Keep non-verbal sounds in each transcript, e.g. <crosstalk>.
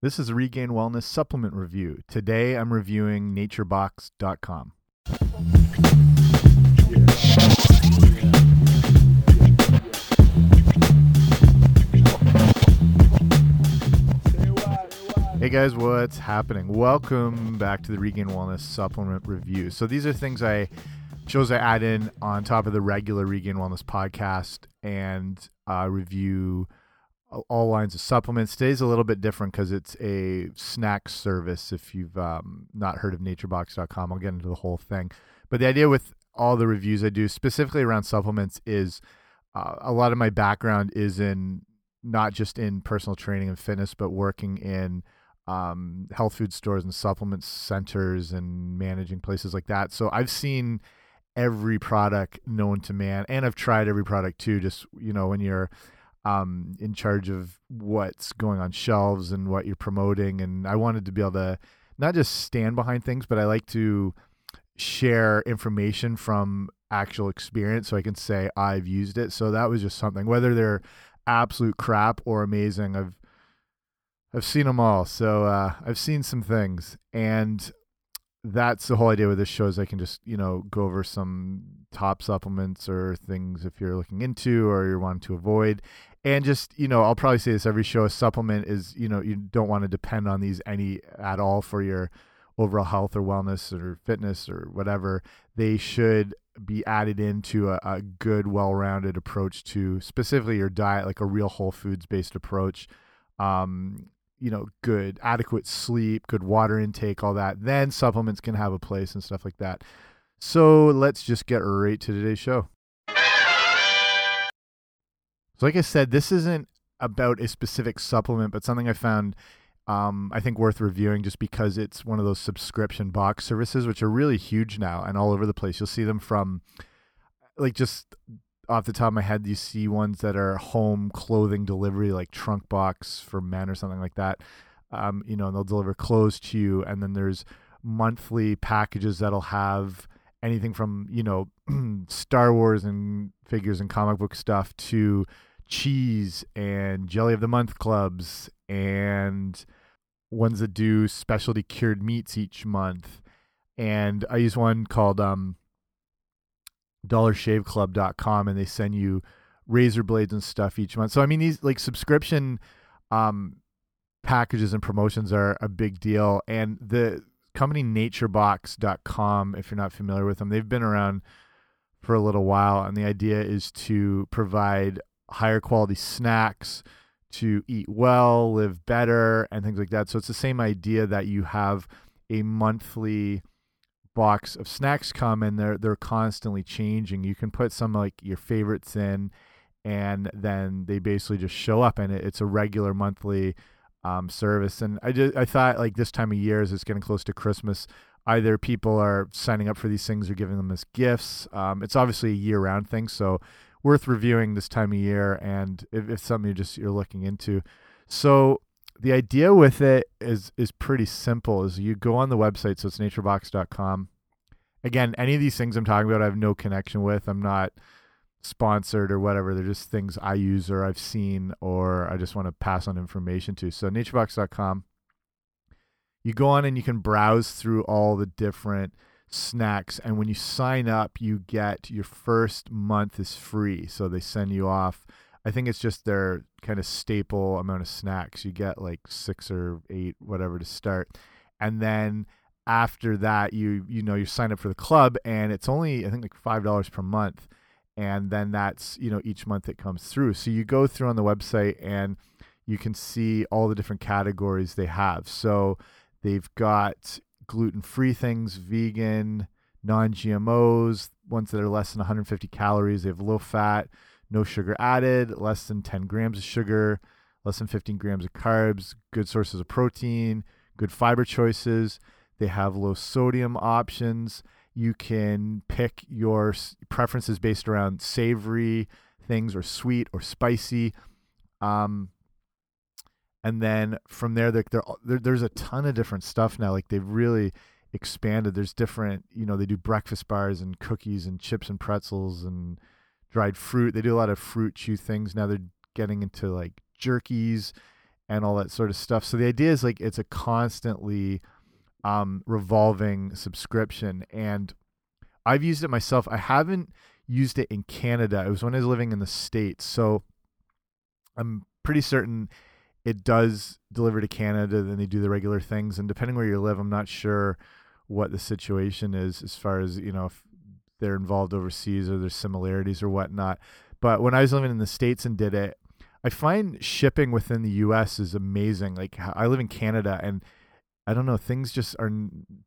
This is Regained Wellness supplement review. Today I'm reviewing naturebox.com. Hey guys, what's happening? Welcome back to the Regained Wellness supplement review. So these are things I shows I add in on top of the regular Regained Wellness podcast and uh, review all lines of supplements. Today's a little bit different because it's a snack service. If you've um, not heard of naturebox.com, I'll get into the whole thing. But the idea with all the reviews I do, specifically around supplements, is uh, a lot of my background is in not just in personal training and fitness, but working in um, health food stores and supplement centers and managing places like that. So I've seen every product known to man, and I've tried every product too. Just you know, when you're um, in charge of what's going on shelves and what you're promoting, and I wanted to be able to not just stand behind things, but I like to share information from actual experience so I can say I've used it. So that was just something whether they're absolute crap or amazing. I've I've seen them all. So uh, I've seen some things, and that's the whole idea with this show is I can just you know go over some top supplements or things if you're looking into or you're wanting to avoid, and just you know I'll probably say this every show. A supplement is you know you don't want to depend on these any at all for your overall health or wellness or fitness or whatever. They should be added into a, a good, well-rounded approach to specifically your diet, like a real whole foods based approach. Um, you know, good, adequate sleep, good water intake, all that. Then supplements can have a place and stuff like that. So let's just get right to today's show. So, like I said, this isn't about a specific supplement, but something I found um, I think worth reviewing just because it's one of those subscription box services, which are really huge now and all over the place. You'll see them from like just off the top of my head, you see ones that are home clothing delivery, like Trunk Box for men or something like that. Um, you know, and they'll deliver clothes to you, and then there's monthly packages that'll have anything from you know <clears throat> Star Wars and figures and comic book stuff to cheese and jelly of the month clubs and ones that do specialty cured meats each month. And I use one called um, dollarshaveclub.com and they send you razor blades and stuff each month. So I mean these like subscription um, packages and promotions are a big deal and the company naturebox.com if you're not familiar with them, they've been around for a little while and the idea is to provide higher quality snacks to eat well, live better, and things like that. So it's the same idea that you have a monthly box of snacks come and they're they're constantly changing. You can put some like your favorites in and then they basically just show up and it, it's a regular monthly um, service. And I just I thought like this time of year as it's getting close to Christmas, either people are signing up for these things or giving them as gifts. Um, it's obviously a year round thing, so worth reviewing this time of year and if, something you're just you're looking into. So the idea with it is is pretty simple is you go on the website so it's naturebox.com again any of these things i'm talking about i have no connection with. I'm not sponsored or whatever. They're just things i use or i've seen or i just want to pass on information to. So naturebox.com you go on and you can browse through all the different snacks and when you sign up you get your first month is free so they send you off I think it's just their kind of staple amount of snacks. You get like six or eight, whatever, to start, and then after that, you you know you sign up for the club, and it's only I think like five dollars per month, and then that's you know each month it comes through. So you go through on the website and you can see all the different categories they have. So they've got gluten free things, vegan, non GMOs, ones that are less than 150 calories. They have low fat no sugar added, less than 10 grams of sugar, less than 15 grams of carbs, good sources of protein, good fiber choices. They have low sodium options. You can pick your preferences based around savory things or sweet or spicy. Um, and then from there, they're, they're, there's a ton of different stuff now. Like they've really expanded. There's different, you know, they do breakfast bars and cookies and chips and pretzels and dried fruit. They do a lot of fruit chew things. Now they're getting into like jerkies and all that sort of stuff. So the idea is like it's a constantly um, revolving subscription, and I've used it myself. I haven't used it in Canada. It was when I was living in the states, so I'm pretty certain it does deliver to Canada. Then they do the regular things, and depending where you live, I'm not sure what the situation is as far as you know if they're involved overseas or there's similarities or whatnot. But when I was living in the states and did it, I find shipping within the U.S. is amazing. Like I live in Canada, and I don't know, things just are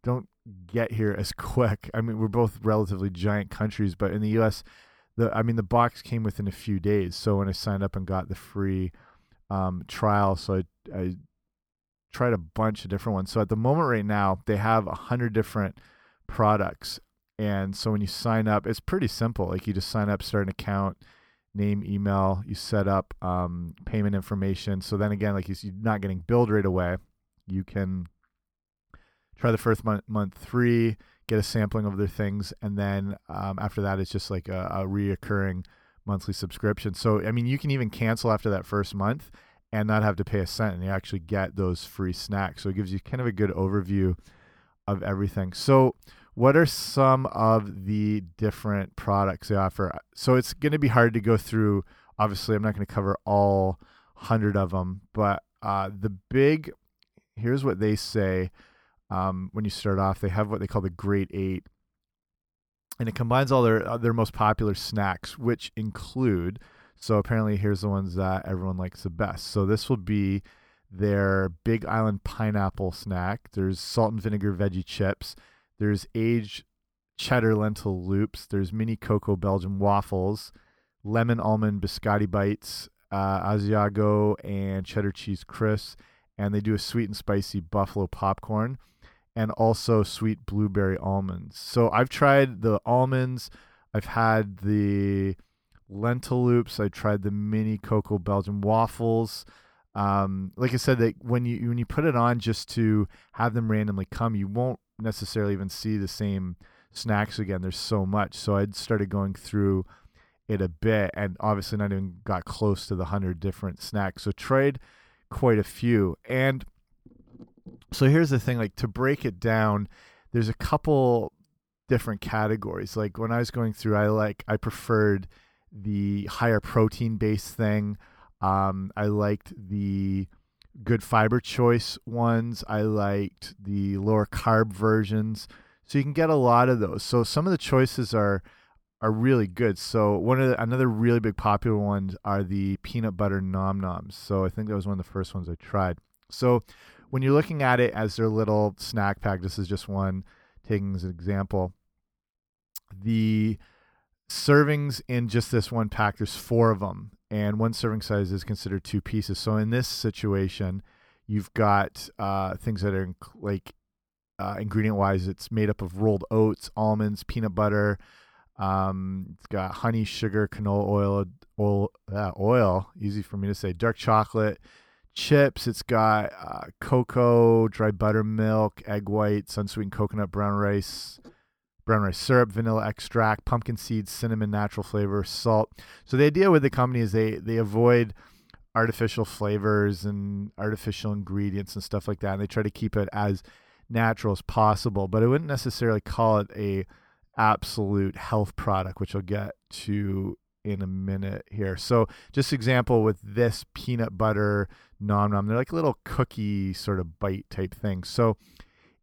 don't get here as <laughs> quick. I mean, we're both relatively giant countries, but in the U.S., the I mean, the box came within a few days. So when I signed up and got the free um, trial, so I, I tried a bunch of different ones. So at the moment, right now, they have a hundred different products, and so when you sign up, it's pretty simple. Like you just sign up, start an account name, email, you set up um, payment information. So then again, like you're not getting billed right away. You can try the first month, month three, get a sampling of their things, and then um, after that, it's just like a, a reoccurring monthly subscription. So I mean, you can even cancel after that first month and not have to pay a cent, and you actually get those free snacks. So it gives you kind of a good overview of everything. So what are some of the different products they offer? So it's going to be hard to go through. Obviously, I'm not going to cover all 100 of them, but uh, the big here's what they say um, when you start off. They have what they call the Great Eight, and it combines all their uh, their most popular snacks, which include. So apparently, here's the ones that everyone likes the best. So this will be their Big Island pineapple snack. There's salt and vinegar veggie chips. There's aged cheddar lentil loops. There's mini cocoa Belgian waffles, lemon almond biscotti bites, uh, Asiago and cheddar cheese crisps, and they do a sweet and spicy buffalo popcorn, and also sweet blueberry almonds. So I've tried the almonds. I've had the lentil loops. I tried the mini cocoa Belgian waffles. Um, like I said, that when you when you put it on just to have them randomly come, you won't necessarily even see the same snacks again. There's so much. So I started going through it a bit and obviously not even got close to the 100 different snacks. So tried quite a few. And so here's the thing like to break it down, there's a couple different categories. Like when I was going through, I like, I preferred the higher protein based thing. Um, I liked the good fiber choice ones. I liked the lower carb versions. So you can get a lot of those. So some of the choices are are really good. So one of the, another really big popular ones are the peanut butter nom noms. So I think that was one of the first ones I tried. So when you're looking at it as their little snack pack, this is just one taking as an example. The servings in just this one pack, there's four of them, and one serving size is considered two pieces. So in this situation, you've got uh, things that are like uh, ingredient wise, it's made up of rolled oats, almonds, peanut butter. Um, it's got honey, sugar, canola oil, oil, uh, oil. Easy for me to say. Dark chocolate, chips. It's got uh, cocoa, dry buttermilk, egg whites, unsweetened coconut, brown rice, brown rice syrup, vanilla extract, pumpkin seeds, cinnamon, natural flavor, salt. So the idea with the company is they they avoid artificial flavors and artificial ingredients and stuff like that, and they try to keep it as natural as possible. But I wouldn't necessarily call it a absolute health product, which I'll get to in a minute here. So just example with this peanut butter nom nom, they're like little cookie sort of bite type things. So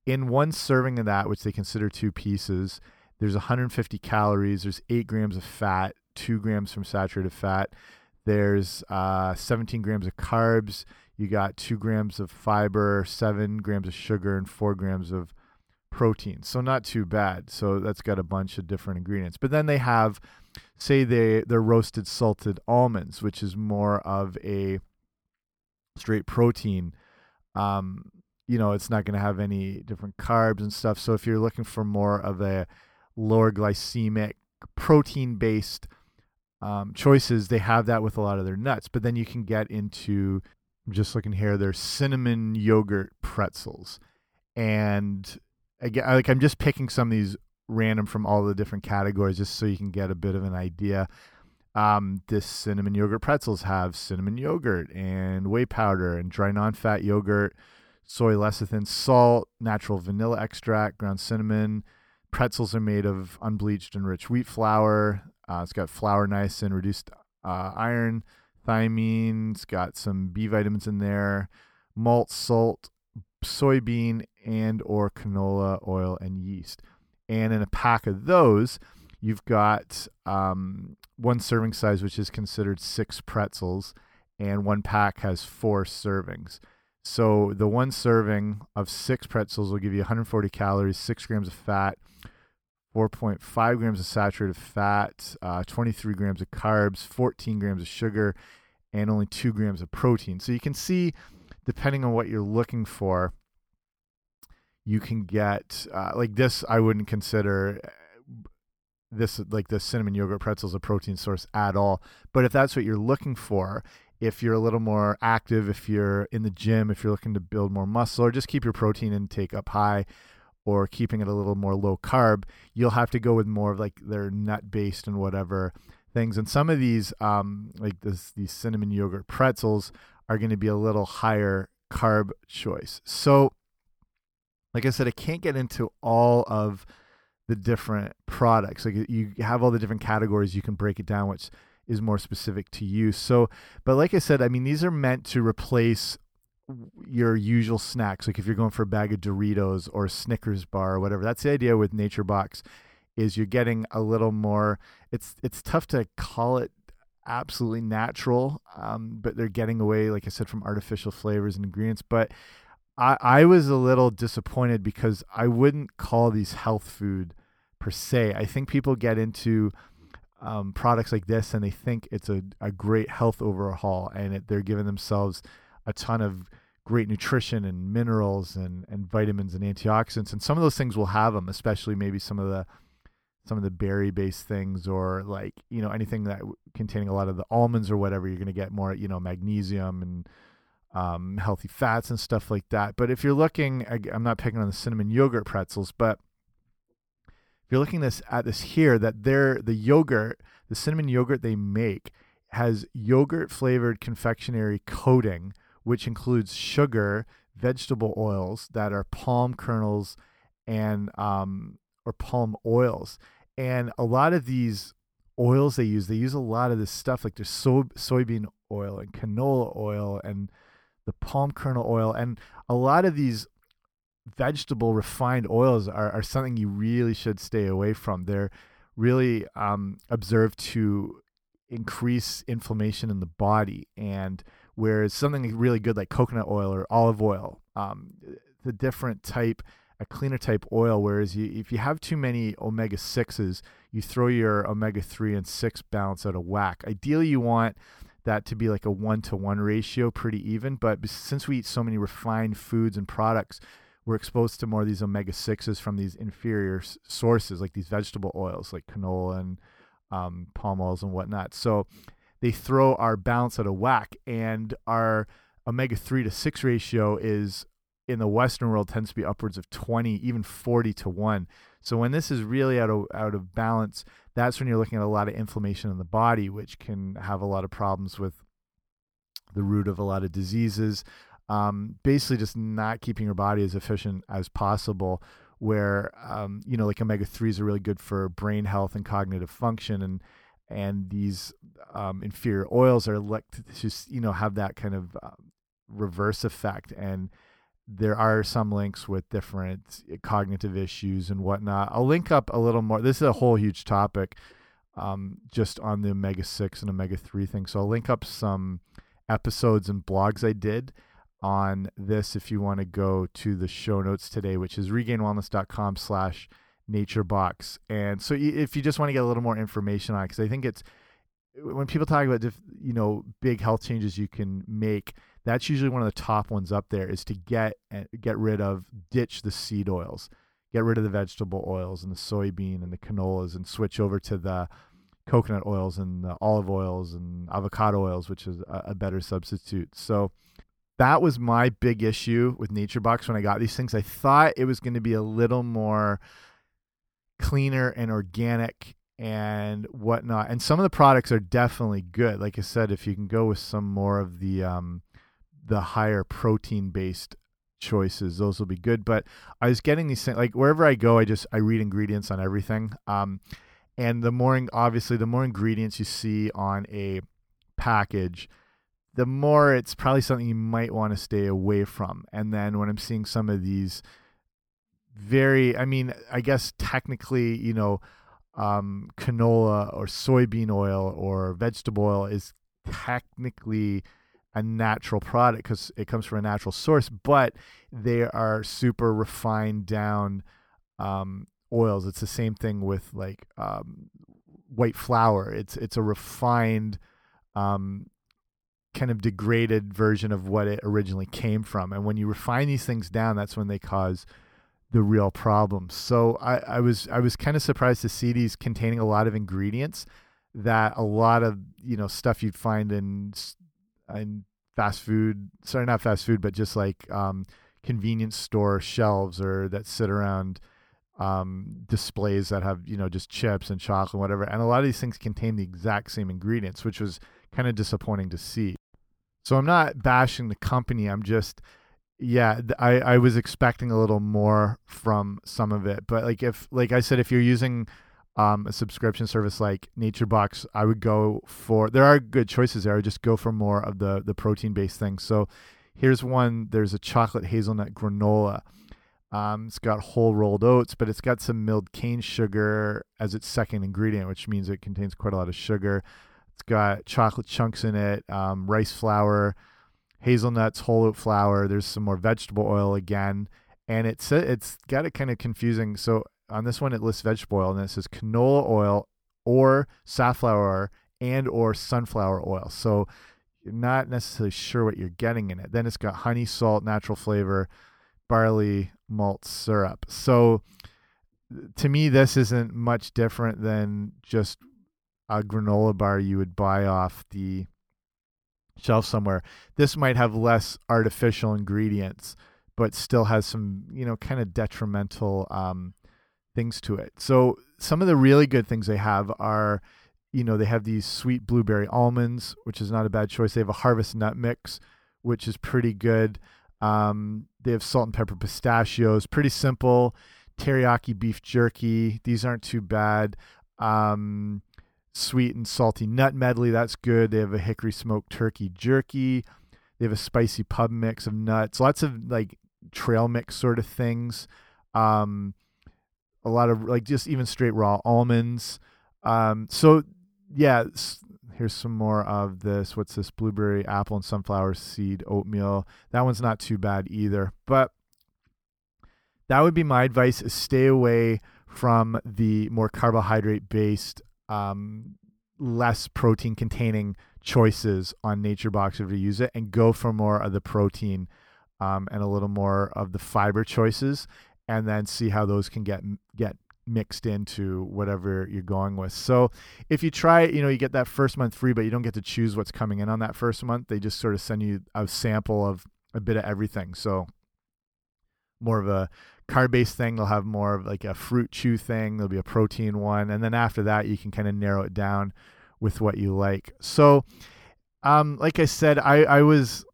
in one serving of that, which they consider two pieces, there's 150 calories. There's eight grams of fat, two grams from saturated fat. There's uh, 17 grams of carbs. You got two grams of fiber, seven grams of sugar, and four grams of protein. So not too bad. So that's got a bunch of different ingredients. But then they have, say they they're roasted salted almonds, which is more of a straight protein. Um, you know, it's not going to have any different carbs and stuff. So if you're looking for more of a lower glycemic, protein based um, choices, they have that with a lot of their nuts. But then you can get into, I'm just looking here, there's cinnamon yogurt pretzels. And again, like I'm just picking some of these random from all the different categories just so you can get a bit of an idea. Um, this cinnamon yogurt pretzels have cinnamon yogurt and whey powder and dry non-fat yogurt, soy lecithin, salt, natural vanilla extract, ground cinnamon. Pretzels are made of unbleached enriched wheat flour. Uh, it's got flour niacin, reduced uh, iron, thiamine. It's got some B vitamins in there, malt, salt, soybean, and or canola oil and yeast. And in a pack of those, you've got um, one serving size, which is considered six pretzels, and one pack has four servings. So the one serving of six pretzels will give you 140 calories, six grams of fat, 4.5 grams of saturated fat, uh, 23 grams of carbs, 14 grams of sugar, and only two grams of protein. So you can see, depending on what you're looking for, you can get uh, like this. I wouldn't consider uh, this like the cinnamon yogurt pretzels a protein source at all. But if that's what you're looking for, if you're a little more active, if you're in the gym, if you're looking to build more muscle, or just keep your protein intake up high, or keeping it a little more low carb, you'll have to go with more of like their nut based and whatever things. And some of these, um, like this, these cinnamon yogurt pretzels, are going to be a little higher carb choice. So like I said, I can't get into all of the different products. Like you have all the different categories, you can break it down, which is more specific to you. So, but like I said, I mean, these are meant to replace your usual snacks. Like if you're going for a bag of Doritos or Snickers bar or whatever, that's the idea with Nature Box is you're getting a little more, it's, it's tough to call it absolutely natural, um, but they're getting away, like I said, from artificial flavors and ingredients. But I, I was a little disappointed because I wouldn't call these health food per se. I think people get into um, products like this and they think it's a, a great health overhaul and it, they're giving themselves a ton of great nutrition and minerals and, and vitamins and antioxidants. And some of those things will have them, especially maybe some of the some of the berry based things or like you know anything that containing a lot of the almonds or whatever you're going to get more you know magnesium and um, healthy fats and stuff like that. But if you're looking, I'm not picking on the cinnamon yogurt pretzels, but if you're looking this at this here, that they're the yogurt, the cinnamon yogurt they make has yogurt flavored confectionery coating, which includes sugar, vegetable oils that are palm kernels and um, or palm oils. And a lot of these oils they use, they use a lot of this stuff like there's so soybean oil and canola oil and the palm kernel oil, and a lot of these vegetable refined oils are, are something you really should stay away from. They're really um, observed to increase inflammation in the body, and whereas something really good like coconut oil or olive oil, um, the different type, a cleaner type oil. Whereas you, if you have too many omega sixes, you throw your omega three and six balance out of whack. Ideally, you want that to be like a one to one ratio, pretty even. But since we eat so many refined foods and products, we're exposed to more of these omega 6s from these inferior sources, like these vegetable oils, like canola and um, palm oils and whatnot. So they throw our balance out of whack, and our omega 3 to 6 ratio is in the Western world tends to be upwards of 20, even 40 to 1. So when this is really out of out of balance, that's when you're looking at a lot of inflammation in the body, which can have a lot of problems with the root of a lot of diseases. Um, basically, just not keeping your body as efficient as possible. Where um, you know, like omega threes are really good for brain health and cognitive function, and and these um, inferior oils are like to just you know have that kind of uh, reverse effect and there are some links with different cognitive issues and whatnot. I'll link up a little more. This is a whole huge topic um, just on the omega 6 and omega 3 thing. So I'll link up some episodes and blogs I did on this if you want to go to the show notes today, which is regainedwellness.com slash naturebox. And so if you just want to get a little more information on it, because I think it's when people talk about, you know, big health changes you can make – that's usually one of the top ones up there is to get eh, get rid of ditch the seed oils get rid of the vegetable oils and the soybean and the canolas and switch over to the coconut oils and the olive oils and avocado oils which is a, a better substitute so that was my big issue with nature box when i got these things i thought it was going to be a little more cleaner and organic and whatnot. And some of the products are definitely good. Like I said, if you can go with some more of the um, the higher protein based choices, those will be good. But I was getting these things like wherever I go, I just I read ingredients on everything. Um, and the more obviously the more ingredients you see on a package, the more it's probably something you might want to stay away from. And then when I'm seeing some of these very, I mean, I guess technically, you know, um, canola or soybean oil or vegetable oil is technically a natural product because it comes from a natural source, but they are super refined down um, oils. It's the same thing with like um, white flour. It's it's a refined, um, kind of degraded version of what it originally came from. And when you refine these things down, that's when they cause the real problems. So I, I was I was kind of surprised to see these containing a lot of ingredients that a lot of you know stuff you'd find in in fast food sorry not fast food but just like um, convenience store shelves or that sit around um, displays that have you know just chips and chocolate and whatever. And a lot of these things contain the exact same ingredients which was kind of disappointing to see. So i'm not bashing the company i'm just yeah i i was expecting a little more from some of it. But like if like i said if you're using um, a subscription service like NatureBox, I would go for. There are good choices there. I would just go for more of the the protein based things. So here's one. There's a chocolate hazelnut granola. Um, it's got whole rolled oats, but it's got some milled cane sugar as its second ingredient, which means it contains quite a lot of sugar. It's got chocolate chunks in it, um, rice flour, hazelnuts, whole oat flour. There's some more vegetable oil again, and it's it's got it kind of confusing. So on this one it lists vegetable oil and it says canola oil or safflower and or sunflower oil. So you're not necessarily sure what you're getting in it. Then it's got honey, salt, natural flavor, barley malt syrup. So to me this isn't much different than just a granola bar you would buy off the shelf somewhere. This might have less artificial ingredients, but still has some, you know, kind of detrimental um, things to it. So some of the really good things they have are, you know, they have these sweet blueberry almonds, which is not a bad choice. They have a harvest nut mix, which is pretty good. Um, they have salt and pepper pistachios, pretty simple. Teriyaki beef jerky, these aren't too bad. Um, sweet and salty nut medley, that's good. They have a hickory smoked turkey jerky. They have a spicy pub mix of nuts, lots of like trail mix sort of things. Um, a lot of like just even straight raw almonds. Um, so yeah, here's some more of this. What's this? Blueberry, apple, and sunflower seed oatmeal. That one's not too bad either. But that would be my advice: is stay away from the more carbohydrate based, um, less protein containing choices on Nature Box if you use it, and go for more of the protein um, and a little more of the fiber choices and then see how those can get get mixed into whatever you're going with. So if you try it, you know, you get that first month free, but you don't get to choose what's coming in on that first month. They just sort of send you a sample of a bit of everything. So more of a carb based thing. They'll have more of like a fruit chew thing. There'll be a protein one. And then after that, you can kind of narrow it down with what you like. So, um, like I said, I, I was,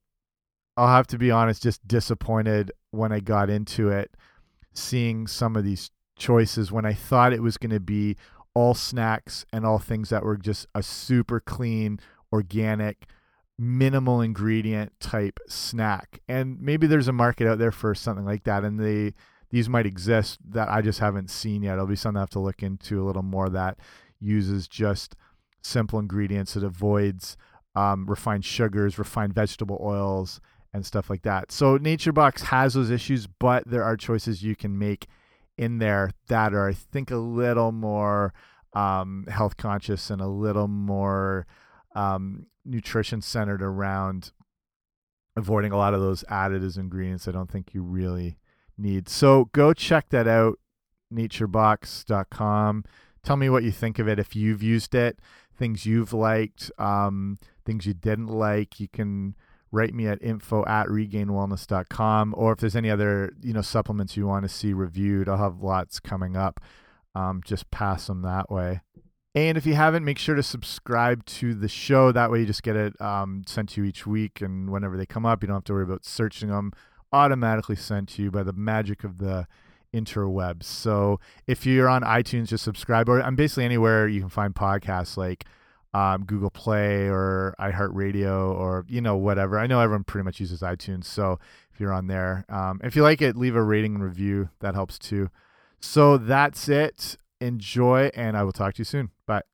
I'll have to be honest, just disappointed when I got into it seeing some of these choices when I thought it was going to be all snacks and all things that were just a super clean, organic, minimal ingredient type snack. And maybe there's a market out there for something like that, and they these might exist that I just haven't seen yet. It'll be something I have to look into a little more that uses just simple ingredients. It avoids um, refined sugars, refined vegetable oils, and stuff like that. So Nature Box has those issues, but there are choices you can make in there that are, I think, a little more um, health conscious and a little more um, nutrition centered around avoiding a lot of those additives ingredients I don't think you really need. So go check that out, naturebox.com. Tell me what you think of it if you've used it, things you've liked, um, things you didn't like. You can write me at info at regainedwellness.com or if there's any other you know supplements you want to see reviewed i'll have lots coming up um, just pass them that way And if you haven't, make sure to subscribe to the show. That way, you just get it um, sent to you each week, and whenever they come up, you don't have to worry about searching them. Automatically sent to you by the magic of the interwebs. So if you're on iTunes, just subscribe. Or I'm basically anywhere you can find podcasts like um, Google Play or iHeartRadio or you know whatever. I know everyone pretty much uses iTunes, so if you're on there, um, if you like it, leave a rating and review. That helps too. So that's it. Enjoy, and I will talk to you soon. Bye.